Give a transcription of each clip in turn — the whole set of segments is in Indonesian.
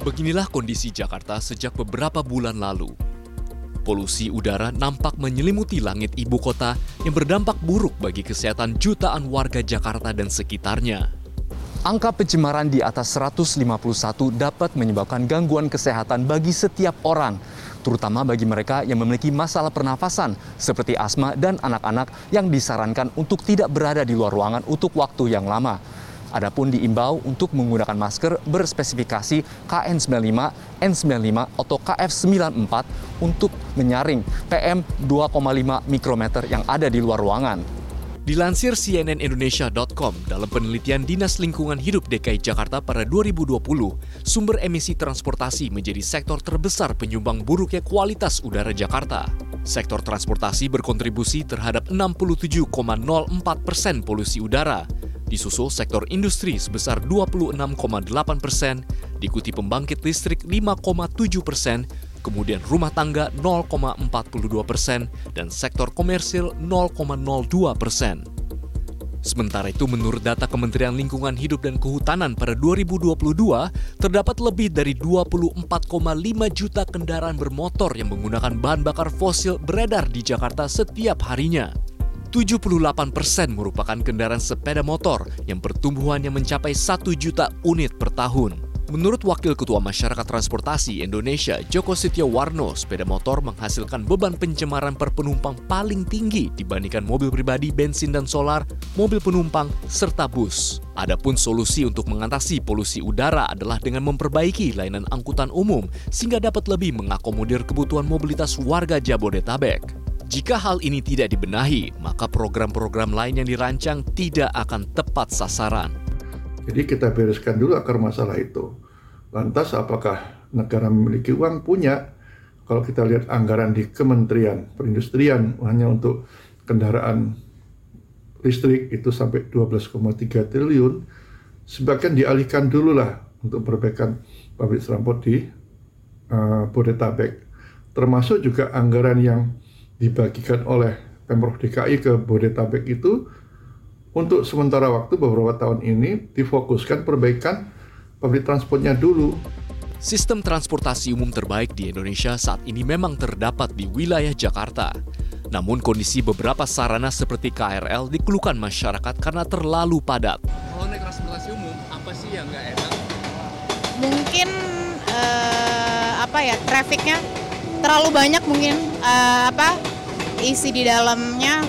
Beginilah kondisi Jakarta sejak beberapa bulan lalu. Polusi udara nampak menyelimuti langit ibu kota yang berdampak buruk bagi kesehatan jutaan warga Jakarta dan sekitarnya. Angka pencemaran di atas 151 dapat menyebabkan gangguan kesehatan bagi setiap orang, terutama bagi mereka yang memiliki masalah pernafasan seperti asma dan anak-anak yang disarankan untuk tidak berada di luar ruangan untuk waktu yang lama. Adapun diimbau untuk menggunakan masker berspesifikasi KN95, N95 atau KF94 untuk menyaring PM 2,5 mikrometer yang ada di luar ruangan. Dilansir cnnindonesia.com, dalam penelitian Dinas Lingkungan Hidup DKI Jakarta pada 2020, sumber emisi transportasi menjadi sektor terbesar penyumbang buruknya kualitas udara Jakarta. Sektor transportasi berkontribusi terhadap 67,04 persen polusi udara, disusul sektor industri sebesar 26,8 persen, diikuti pembangkit listrik 5,7 persen, kemudian rumah tangga 0,42 persen, dan sektor komersil 0,02 persen. Sementara itu, menurut data Kementerian Lingkungan Hidup dan Kehutanan pada 2022, terdapat lebih dari 24,5 juta kendaraan bermotor yang menggunakan bahan bakar fosil beredar di Jakarta setiap harinya. 78 persen merupakan kendaraan sepeda motor yang pertumbuhannya mencapai 1 juta unit per tahun. Menurut Wakil Ketua Masyarakat Transportasi Indonesia, Joko Sityowarno, sepeda motor menghasilkan beban pencemaran per penumpang paling tinggi dibandingkan mobil pribadi, bensin dan solar, mobil penumpang, serta bus. Adapun solusi untuk mengatasi polusi udara adalah dengan memperbaiki layanan angkutan umum sehingga dapat lebih mengakomodir kebutuhan mobilitas warga Jabodetabek. Jika hal ini tidak dibenahi, maka program-program lain yang dirancang tidak akan tepat sasaran. Jadi kita bereskan dulu akar masalah itu. Lantas apakah negara memiliki uang? Punya. Kalau kita lihat anggaran di Kementerian Perindustrian hanya untuk kendaraan listrik itu sampai 12,3 triliun, sebagian dialihkan dulu lah untuk perbaikan pabrik transport di uh, Bodetabek. Termasuk juga anggaran yang dibagikan oleh Pemprov DKI ke Bodetabek itu untuk sementara waktu beberapa tahun ini difokuskan perbaikan public transportnya dulu. Sistem transportasi umum terbaik di Indonesia saat ini memang terdapat di wilayah Jakarta. Namun kondisi beberapa sarana seperti KRL dikeluhkan masyarakat karena terlalu padat. Kalau naik transportasi umum, apa sih yang nggak enak? Mungkin uh, apa ya, trafficnya terlalu banyak mungkin uh, apa isi di dalamnya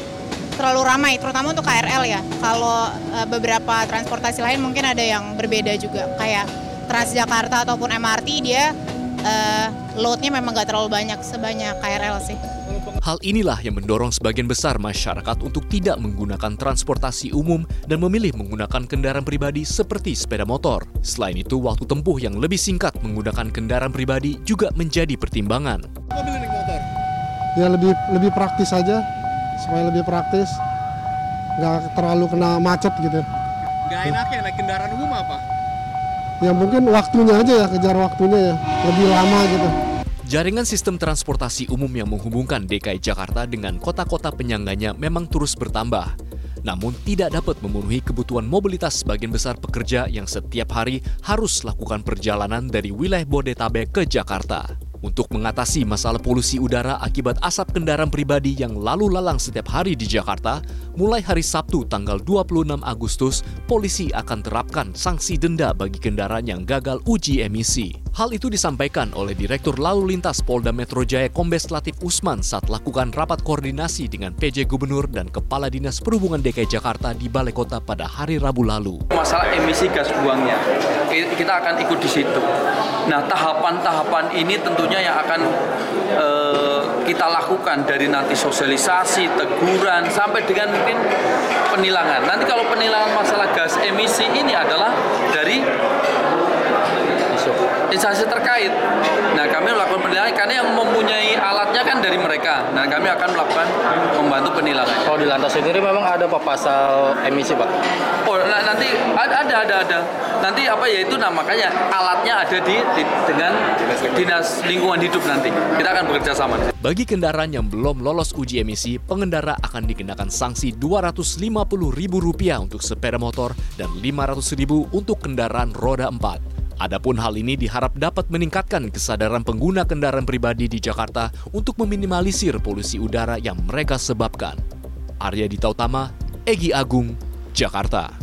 terlalu ramai, terutama untuk KRL ya. Kalau uh, beberapa transportasi lain mungkin ada yang berbeda juga, kayak Transjakarta ataupun MRT dia uh, loadnya memang nggak terlalu banyak sebanyak KRL sih. Hal inilah yang mendorong sebagian besar masyarakat untuk tidak menggunakan transportasi umum dan memilih menggunakan kendaraan pribadi seperti sepeda motor. Selain itu, waktu tempuh yang lebih singkat menggunakan kendaraan pribadi juga menjadi pertimbangan. Ya lebih lebih praktis saja, supaya lebih praktis, nggak terlalu kena macet gitu. Nggak enaknya naik kendaraan umum apa? Ya mungkin waktunya aja ya, kejar waktunya ya, lebih lama gitu. Jaringan sistem transportasi umum yang menghubungkan DKI Jakarta dengan kota-kota penyangganya memang terus bertambah. Namun tidak dapat memenuhi kebutuhan mobilitas sebagian besar pekerja yang setiap hari harus lakukan perjalanan dari wilayah Bodetabek ke Jakarta. Untuk mengatasi masalah polusi udara akibat asap kendaraan pribadi yang lalu lalang setiap hari di Jakarta, mulai hari Sabtu tanggal 26 Agustus, polisi akan terapkan sanksi denda bagi kendaraan yang gagal uji emisi. Hal itu disampaikan oleh Direktur Lalu Lintas Polda Metro Jaya Kombes Latif Usman saat lakukan rapat koordinasi dengan PJ Gubernur dan Kepala Dinas Perhubungan DKI Jakarta di Balai Kota pada hari Rabu lalu. Masalah emisi gas buangnya, kita akan ikut di situ. Nah, tahapan-tahapan ini tentunya yang akan uh, kita lakukan dari nanti sosialisasi, teguran, sampai dengan mungkin penilangan. Nanti kalau penilangan masalah gas emisi ini adalah instansi terkait. Nah, kami melakukan penilaian karena yang mempunyai alatnya kan dari mereka. Nah, kami akan melakukan membantu penilaian. Kalau di lantas sendiri memang ada apa pasal emisi, Pak? Oh, nah, nanti ada ada ada ada. Nanti apa ya itu nah makanya alatnya ada di, di dengan Dinas Lingkungan Hidup nanti. Kita akan bekerja sama. Bagi kendaraan yang belum lolos uji emisi, pengendara akan dikenakan sanksi Rp250.000 untuk sepeda motor dan Rp500.000 untuk kendaraan roda 4. Adapun hal ini diharap dapat meningkatkan kesadaran pengguna kendaraan pribadi di Jakarta untuk meminimalisir polusi udara yang mereka sebabkan. Arya Dita Utama, Egi Agung, Jakarta.